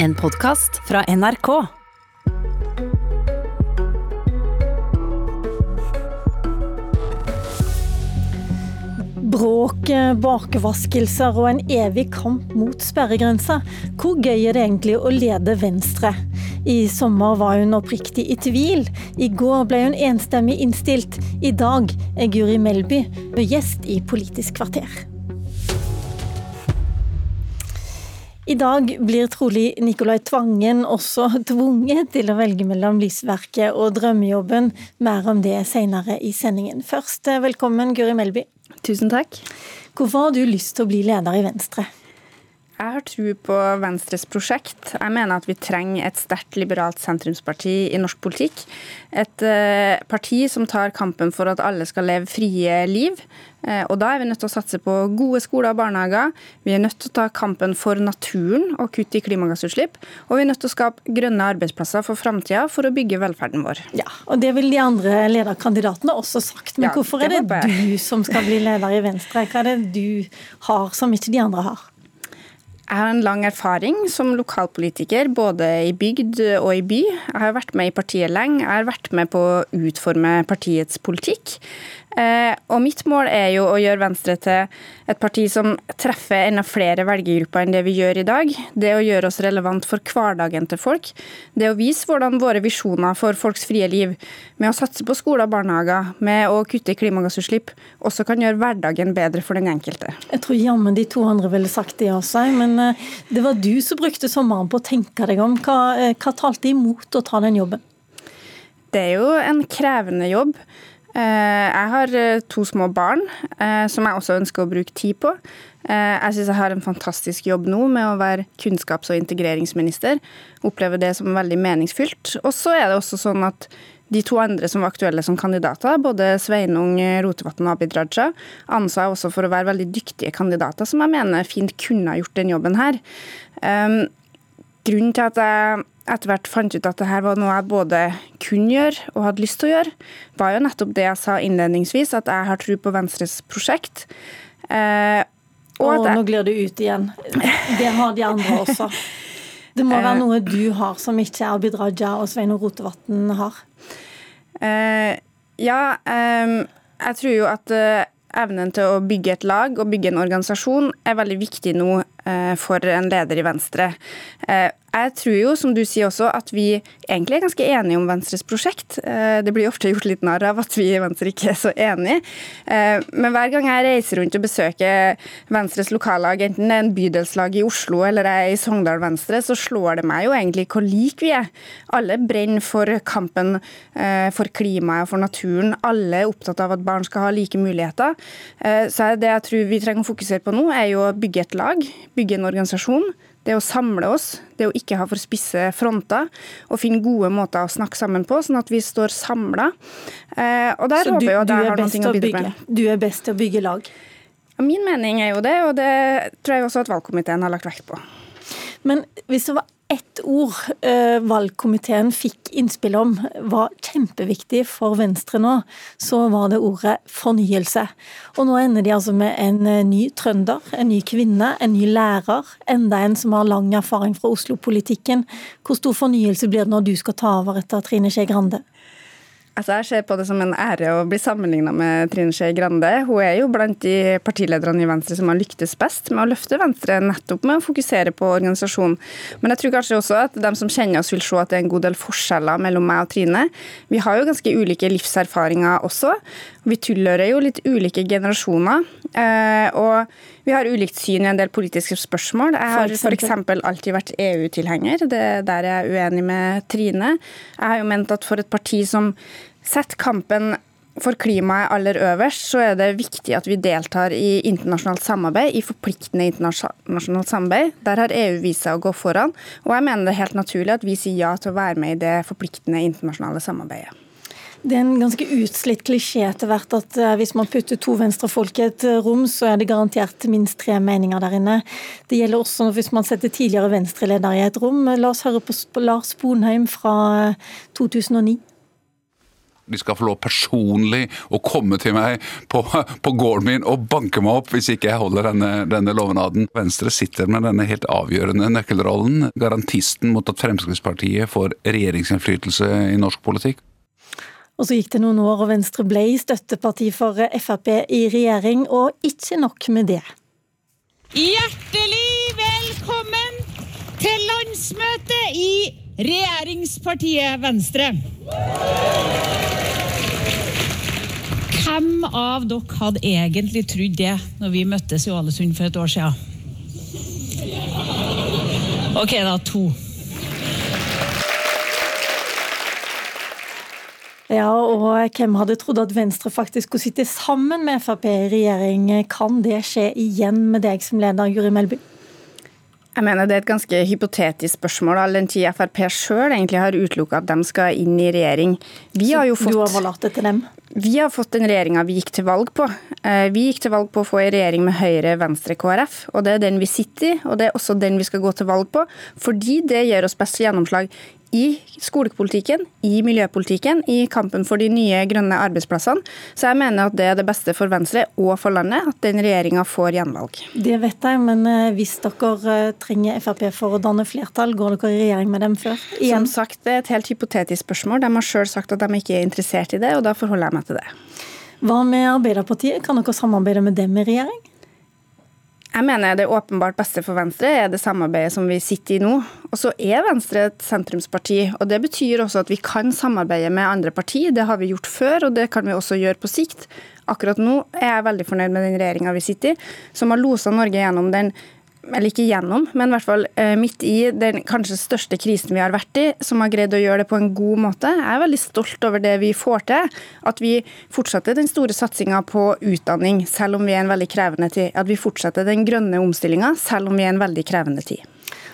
En podkast fra NRK. Bråk, bakvaskelser og en evig kamp mot sperregrensa. Hvor gøy er det egentlig å lede Venstre? I sommer var hun oppriktig i tvil. I går ble hun enstemmig innstilt. I dag er Guri Melby gjest i Politisk kvarter. I dag blir trolig Nicolai Tvangen også tvunget til å velge mellom lysverket og drømmejobben. Mer om det senere i sendingen. Først, velkommen Guri Melby. Tusen takk. Hvorfor har du lyst til å bli leder i Venstre? Jeg har tro på Venstres prosjekt. Jeg mener at vi trenger et sterkt liberalt sentrumsparti i norsk politikk. Et uh, parti som tar kampen for at alle skal leve frie liv. Uh, og da er vi nødt til å satse på gode skoler og barnehager. Vi er nødt til å ta kampen for naturen og kutte i klimagassutslipp. Og vi er nødt til å skape grønne arbeidsplasser for framtida for å bygge velferden vår. Ja, og Det vil de andre lederkandidatene også sagt. Men ja, hvorfor er det, det du som skal bli leder i Venstre? Hva er det du har som ikke de andre har? Jeg har en lang erfaring som lokalpolitiker, både i bygd og i by. Jeg har vært med i partiet lenge. Jeg har vært med på å utforme partiets politikk. Eh, og mitt mål er jo å gjøre Venstre til et parti som treffer enda flere velgergrupper enn det vi gjør i dag. Det å gjøre oss relevant for hverdagen til folk. Det å vise hvordan våre visjoner for folks frie liv, med å satse på skoler og barnehager, med å kutte i klimagassutslipp, også kan gjøre hverdagen bedre for den enkelte. Jeg tror jammen de to andre ville sagt det også, men eh, det var du som brukte sommeren på å tenke deg om. Hva, eh, hva talte imot å ta den jobben? Det er jo en krevende jobb. Eh, jeg har eh, to små barn eh, som jeg også ønsker å bruke tid på. Jeg syns jeg har en fantastisk jobb nå med å være kunnskaps- og integreringsminister. Opplever det som veldig meningsfylt. Og så er det også sånn at de to andre som var aktuelle som kandidater, både Sveinung Rotevatn og Abid Raja, ansa jeg også for å være veldig dyktige kandidater, som jeg mener fint kunne ha gjort den jobben her. Grunnen til at jeg etter hvert fant ut at det her var noe jeg både kunne gjøre og hadde lyst til å gjøre, var jo nettopp det jeg sa innledningsvis, at jeg har tro på Venstres prosjekt. Eh, og Åh, jeg... nå glir du ut igjen. Det har de andre også. Det må være eh. noe du har som ikke Abid Raja og Svein Rotevatn har. Eh, ja, eh, jeg tror jo at eh, evnen til å bygge et lag og bygge en organisasjon er veldig viktig nå for en leder i Venstre. Jeg tror jo, som du sier også, at vi egentlig er ganske enige om Venstres prosjekt. Eh, det blir ofte gjort litt narr av at vi i Venstre ikke er så enige. Eh, men hver gang jeg reiser rundt og besøker Venstres lokallag, enten det er en bydelslag i Oslo eller jeg er i Sogndal Venstre, så slår det meg jo egentlig hvor like vi er. Alle brenner for kampen eh, for klimaet og for naturen. Alle er opptatt av at barn skal ha like muligheter. Så det jeg tror vi trenger å fokusere på nå, er jo å bygge et lag, bygge en organisasjon det å samle oss, det å ikke ha for spisse fronter, og finne gode måter å snakke sammen på, sånn at vi står samla. Eh, og der Så håper jeg at jeg har noe å bidra med. Du er best til å bygge lag? Min mening er jo det, og det tror jeg også at valgkomiteen har lagt vekt på. Men hvis det var ett ord eh, valgkomiteen fikk innspill om var kjempeviktig for Venstre nå, så var det ordet fornyelse. Og nå ender de altså med en eh, ny trønder, en ny kvinne, en ny lærer. Enda en som har lang erfaring fra Oslo-politikken. Hvor stor fornyelse blir det når du skal ta over etter Trine Skei Grande? Altså, jeg ser på det som en ære å bli sammenligna med Trine Skei Grande. Hun er jo blant de partilederne i Venstre som har lyktes best med å løfte Venstre, nettopp med å fokusere på organisasjon. Men jeg tror kanskje også at de som kjenner oss, vil se at det er en god del forskjeller mellom meg og Trine. Vi har jo ganske ulike livserfaringer også. Vi tilhører jo litt ulike generasjoner. Eh, og vi har ulikt syn i en del politiske spørsmål. Jeg har f.eks. alltid vært EU-tilhenger. Det er der jeg er uenig med Trine. Jeg har jo ment at for et parti som setter kampen for klimaet aller øverst, så er det viktig at vi deltar i internasjonalt samarbeid, i forpliktende internasjonalt samarbeid. Der har EU vist seg å gå foran, og jeg mener det er helt naturlig at vi sier ja til å være med i det forpliktende internasjonale samarbeidet. Det er en ganske utslitt klisjé etter hvert at eh, hvis man putter to venstrefolk i et eh, rom, så er det garantert minst tre meninger der inne. Det gjelder også hvis man setter tidligere venstreledere i et rom. La oss høre på Lars Bonheim fra 2009. De skal få lov personlig å komme til meg på, på gården min og banke meg opp hvis ikke jeg holder denne, denne lovnaden. Venstre sitter med denne helt avgjørende nøkkelrollen, garantisten mot at Fremskrittspartiet får regjeringsinnflytelse i norsk politikk. Og så gikk det noen år, og Venstre ble støtteparti for Frp i regjering, og ikke nok med det. Hjertelig velkommen til landsmøtet i regjeringspartiet Venstre. Hvem av dere hadde egentlig trodd det når vi møttes i Ålesund for et år siden? Ok, da. To. Ja, og hvem hadde trodd at Venstre faktisk skulle sitte sammen med Frp i regjering? Kan det skje igjen med deg som leder, Guri Melby? Jeg mener Det er et ganske hypotetisk spørsmål, all den tid Frp sjøl egentlig har utelukka at de skal inn i regjering. Vi har jo fått, du overlater til dem? Vi har fått den regjeringa vi gikk til valg på. Eh, vi gikk til valg på å få en regjering med Høyre, Venstre, KrF. og Det er den vi sitter i, og det er også den vi skal gå til valg på. Fordi det gir oss best gjennomslag i skolepolitikken, i miljøpolitikken, i kampen for de nye grønne arbeidsplassene. Så jeg mener at det er det beste for Venstre og for landet, at den regjeringa får gjenvalg. Det vet jeg, men eh, hvis dere eh, trenger Frp for å danne flertall, går dere i regjering med dem før? Igjen. Som sagt, det er et helt hypotetisk spørsmål. De har sjøl sagt at de ikke er interessert i det, og da forholder jeg meg til det. Hva med Arbeiderpartiet, kan dere samarbeide med dem i regjering? Jeg mener det åpenbart beste for Venstre er det samarbeidet som vi sitter i nå. Og så er Venstre et sentrumsparti, og det betyr også at vi kan samarbeide med andre partier. Det har vi gjort før, og det kan vi også gjøre på sikt. Akkurat nå er jeg veldig fornøyd med den regjeringa vi sitter i, som har losa Norge gjennom den eller ikke gjennom, men i hvert fall eh, midt i den kanskje største krisen vi har vært i, som har greid å gjøre det på en god måte. Jeg er veldig stolt over det vi får til. At vi fortsetter den store satsinga på utdanning, selv om vi er en veldig krevende tid. At vi fortsetter den grønne omstillinga, selv om vi er en veldig krevende tid.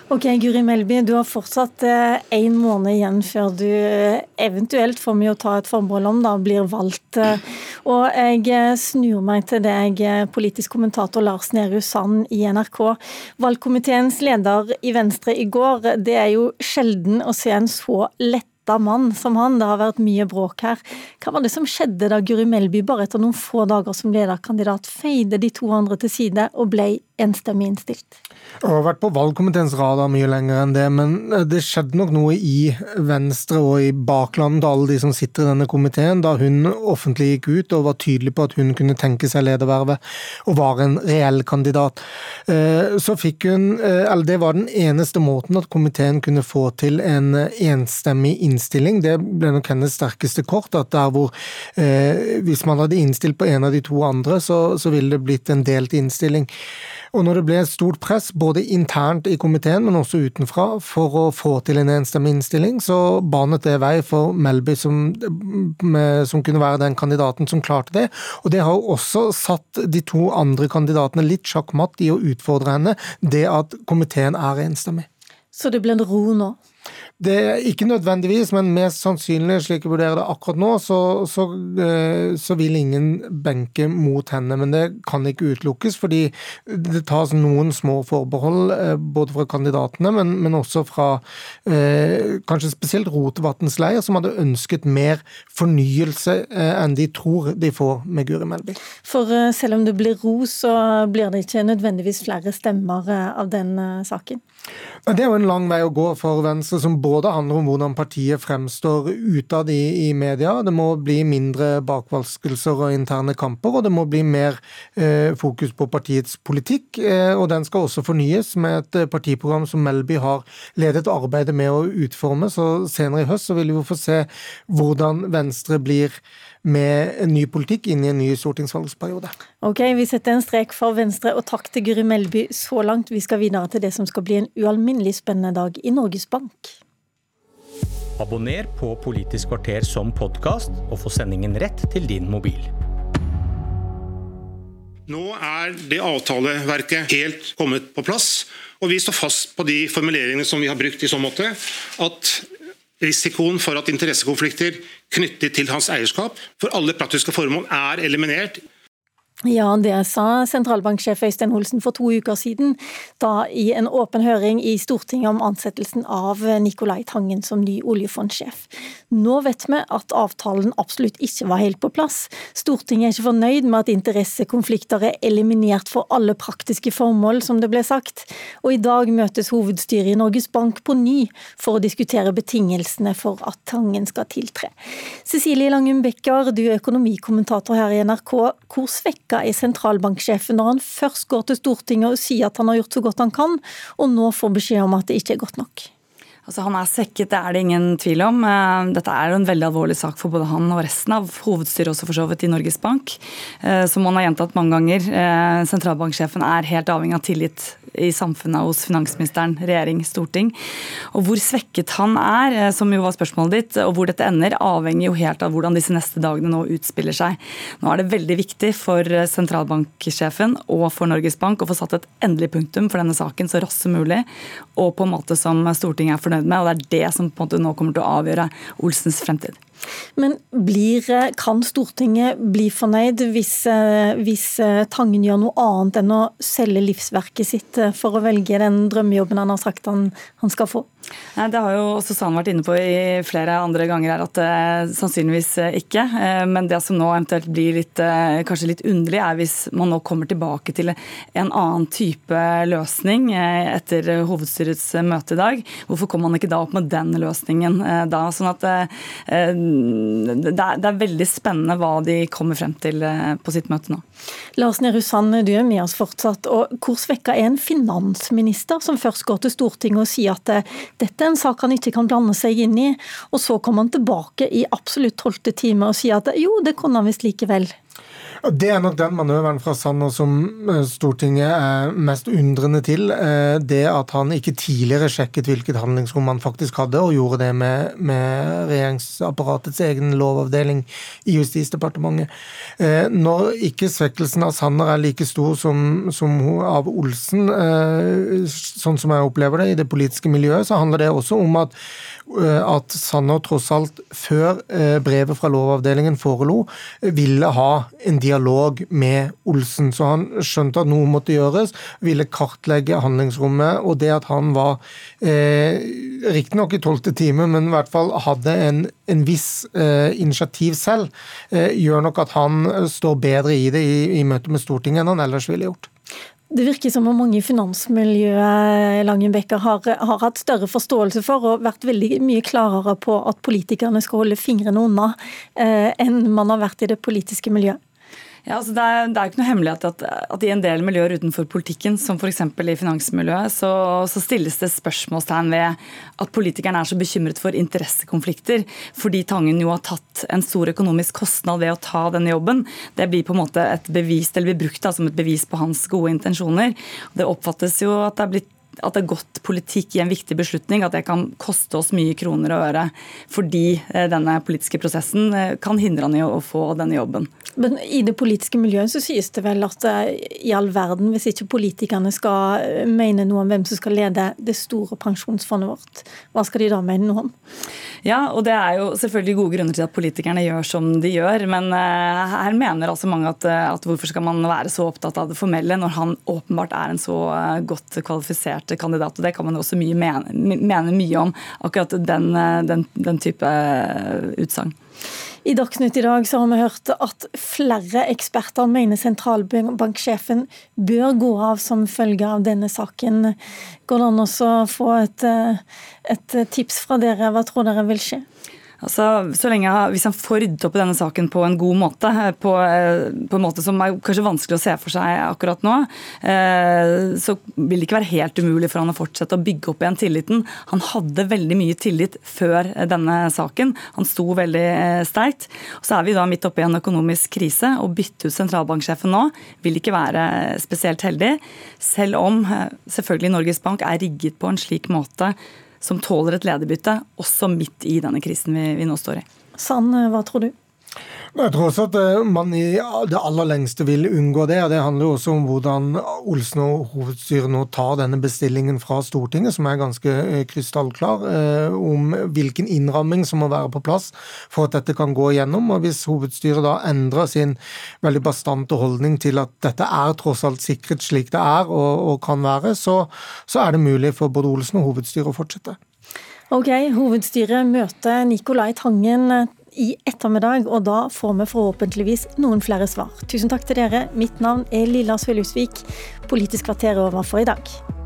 Ok, Guri Melby, du har fortsatt én eh, måned igjen før du eh, eventuelt, får vi jo ta et forbehold om, da, blir valgt. Eh, og jeg snur meg til deg, politisk kommentator Lars Nehru Sand i NRK. Valgkomiteens leder i Venstre i går, det er jo sjelden å se en så letta mann som han. Det har vært mye bråk her. Hva var det som skjedde da Guri Melby bare etter noen få dager som lederkandidat feide de to andre til side og ble enstemmig innstilt? Jeg har vært på valgkomiteens radar mye lenger enn det, men det skjedde nok noe i Venstre og i baklandet til alle de som sitter i denne komiteen, da hun offentlig gikk ut og var tydelig på at hun kunne tenke seg ledervervet og var en reell kandidat. Eh, så fikk hun, eh, eller Det var den eneste måten at komiteen kunne få til en enstemmig innstilling. Det ble nok hennes sterkeste kort, at der hvor eh, hvis man hadde innstilt på en av de to andre, så, så ville det blitt en delt innstilling. Og når det ble et stort press, både internt i komiteen, men også utenfra, for å få til en enstemmig innstilling, så banet det vei for Melby som, som kunne være den kandidaten som klarte det. Og det har også satt de to andre kandidatene litt sjakkmatt i å utfordre henne, det at komiteen er enstemmig. Så det ble en ro nå? Det er ikke nødvendigvis, men mest sannsynlig, slik jeg vurderer det akkurat nå, så, så, eh, så, vil ingen benke mot henne. Men det kan ikke utelukkes, fordi det tas noen små forbehold, eh, både fra kandidatene, men, men også fra eh, kanskje spesielt Rotevatns leir, som hadde ønsket mer fornyelse enn de tror de får med Guri Melby. For selv om det blir ro, så blir det ikke nødvendigvis flere stemmer av den saken? Det er jo en lang vei å gå for Venstre, som både handler om hvordan partiet fremstår utad i, i media. Det må bli mindre bakvalskelser og interne kamper, og det må bli mer eh, fokus på partiets politikk. Eh, og den skal også fornyes med et eh, partiprogram som Melby har ledet arbeidet med å utforme. Så senere i høst så vil vi få se hvordan Venstre blir med en ny politikk inn i en ny stortingsvalgsperiode. Ok, Vi setter en strek for Venstre, og takk til Guri Melby så langt. Vi skal videre til det som skal bli en ualminnelig spennende dag i Norges Bank. Abonner på Politisk kvarter som podkast, og få sendingen rett til din mobil. Nå er det avtaleverket helt kommet på plass, og vi står fast på de formuleringene som vi har brukt i så måte. At Risikoen for at interessekonflikter knyttet til hans eierskap for alle praktiske formål er eliminert. Ja, det sa sentralbanksjef Øystein Olsen for to uker siden, da i en åpen høring i Stortinget om ansettelsen av Nicolai Tangen som ny oljefondsjef. Nå vet vi at avtalen absolutt ikke var helt på plass. Stortinget er ikke fornøyd med at interessekonflikter er eliminert for alle praktiske formål, som det ble sagt. Og i dag møtes hovedstyret i Norges Bank på ny for å diskutere betingelsene for at Tangen skal tiltre. Cecilie Langum Becker, du er økonomikommentator her i NRK. Hvor svekka svekka er sentralbanksjefen når han først går til Stortinget og sier at han har gjort så godt han kan, og nå får beskjed om at det ikke er godt nok? Altså, han er svekket, det er det ingen tvil om. Eh, dette er en veldig alvorlig sak for både han og resten av hovedstyret også for så vidt i Norges Bank. Eh, som han har gjentatt mange ganger, eh, sentralbanksjefen er helt avhengig av tillit i samfunnet hos finansministeren, regjering, storting. Og hvor svekket han er, som jo var spørsmålet ditt, og hvor dette ender, avhenger jo helt av hvordan disse neste dagene nå utspiller seg. Nå er det veldig viktig for sentralbanksjefen og for Norges Bank å få satt et endelig punktum for denne saken så raskt som mulig, og på en måte som Stortinget er fornøyd med. og Det er det som på en måte nå kommer til å avgjøre Olsens fremtid. Men blir, kan Stortinget bli fornøyd hvis, eh, hvis, eh, Tangen gjør noe annet enn å selge livsverket sitt eh, for å velge den drømmejobben han har sagt han, han skal få? Det har jo Susanne vært inne på i flere andre ganger her at eh, sannsynligvis ikke. Eh, men det som nå eventuelt blir litt, eh, kanskje litt underlig, er hvis man nå kommer tilbake til en annen type løsning eh, etter hovedstyrets møte i dag. Hvorfor kommer man ikke da opp med den løsningen da? Sånn at det er, det er veldig spennende hva de kommer frem til på sitt møte nå. Lars Nehru Sand, du er med oss fortsatt. og Hvor svekka er en finansminister som først går til Stortinget og sier at dette er en sak han ikke kan blande seg inn i, og så kommer han tilbake i absolutt tolvte time og sier at jo, det kunne han visst likevel. Det er nok den manøveren fra Sanner som eh, Stortinget er mest undrende til. Eh, det at han ikke tidligere sjekket hvilket handlingsrom han faktisk hadde, og gjorde det med, med regjeringsapparatets egen lovavdeling i Justisdepartementet. Eh, når ikke svekkelsen av Sanner er like stor som, som av Olsen, sånn som jeg opplever det i det politiske miljøet, så handler det også om at at Sanner tross alt, før brevet fra Lovavdelingen forelå, ville ha en dialog med Olsen. Så han skjønte at noe måtte gjøres, ville kartlegge handlingsrommet. Og det at han var, eh, riktignok i tolvte time, men i hvert fall hadde en, en viss eh, initiativ selv, eh, gjør nok at han står bedre i det i, i møte med Stortinget enn han ellers ville gjort. Det virker som om mange i finansmiljøet Langenbecker har, har, hatt større forståelse for og vært veldig mye klarere på at politikerne skal holde fingrene unna eh, enn man har vært i det politiske miljøet. Ja, altså det, er, det er ikke noe hemmelighet at, at, i en del miljøer utenfor politikken, som f.eks. i finansmiljøet, så, så, stilles det spørsmålstegn ved at politikerne er så bekymret for interessekonflikter, fordi Tangen jo har tatt en stor økonomisk kostnad ved å ta denne jobben. Det blir på en måte et bevis, eller blir brukt da, som et bevis på hans gode intensjoner. Det oppfattes jo at det er blitt at det er godt politikk i en viktig beslutning, at det kan koste oss mye kroner og øre. Fordi eh, denne politiske prosessen eh, kan hindre han i å få denne jobben. Men i det politiske miljøet så sies det vel at eh, i all verden, hvis ikke politikerne skal mene noe om hvem som skal lede det store pensjonsfondet vårt, hva skal de da mene noe om? Ja, og det er jo selvfølgelig gode grunner til at politikerne gjør som de gjør, men her mener altså mange at, at hvorfor skal man være så opptatt av det formelle når han åpenbart er en så godt kvalifisert nominerte kandidat. og Det kan man også mye mene, mene mye om, akkurat den, den, den type eh, utsagn. I Dagsnytt i dag så har vi hørt at flere eksperter mener sentralbanksjefen bør gå av som følge av denne saken. Går det an å få et, eh, et tips fra dere? Hva tror dere vil skje? Altså, så lenge, Hvis han får ryddet opp i denne saken på en god måte, eh, på, eh, på, en måte som er kanskje vanskelig å se for seg akkurat nå, eh, så vil det ikke være helt umulig for han å fortsette å bygge opp igjen tilliten. Han hadde veldig mye tillit før denne saken. Han sto veldig sterkt. Så er vi da midt oppe i en økonomisk krise. Å bytte ut sentralbanksjefen nå vil ikke være spesielt heldig, selv om selvfølgelig Norges Bank er rigget på en slik måte som tåler et lederbytte, også midt i denne krisen vi, vi nå står i. Sann, hva tror du? Jeg tror også at eh, man i det aller lengste vil unngå det. og Det handler jo også om hvordan Olsen og hovedstyret nå tar denne bestillingen fra Stortinget, som er ganske eh, krystallklar, eh, om hvilken innramming som må være på plass for at dette kan gå igjennom. og Hvis hovedstyret da endrer sin veldig bastante holdning til at dette er tross alt sikret slik det er og, og kan være, så, så er det mulig for både Olsen og hovedstyret å fortsette. Ok, Hovedstyret møter Nicolai Tangen i ettermiddag, og da får vi forhåpentligvis noen flere svar. Tusen takk til dere. Mitt navn er Lilla Svelhusvik. Politisk kvarter over for i dag.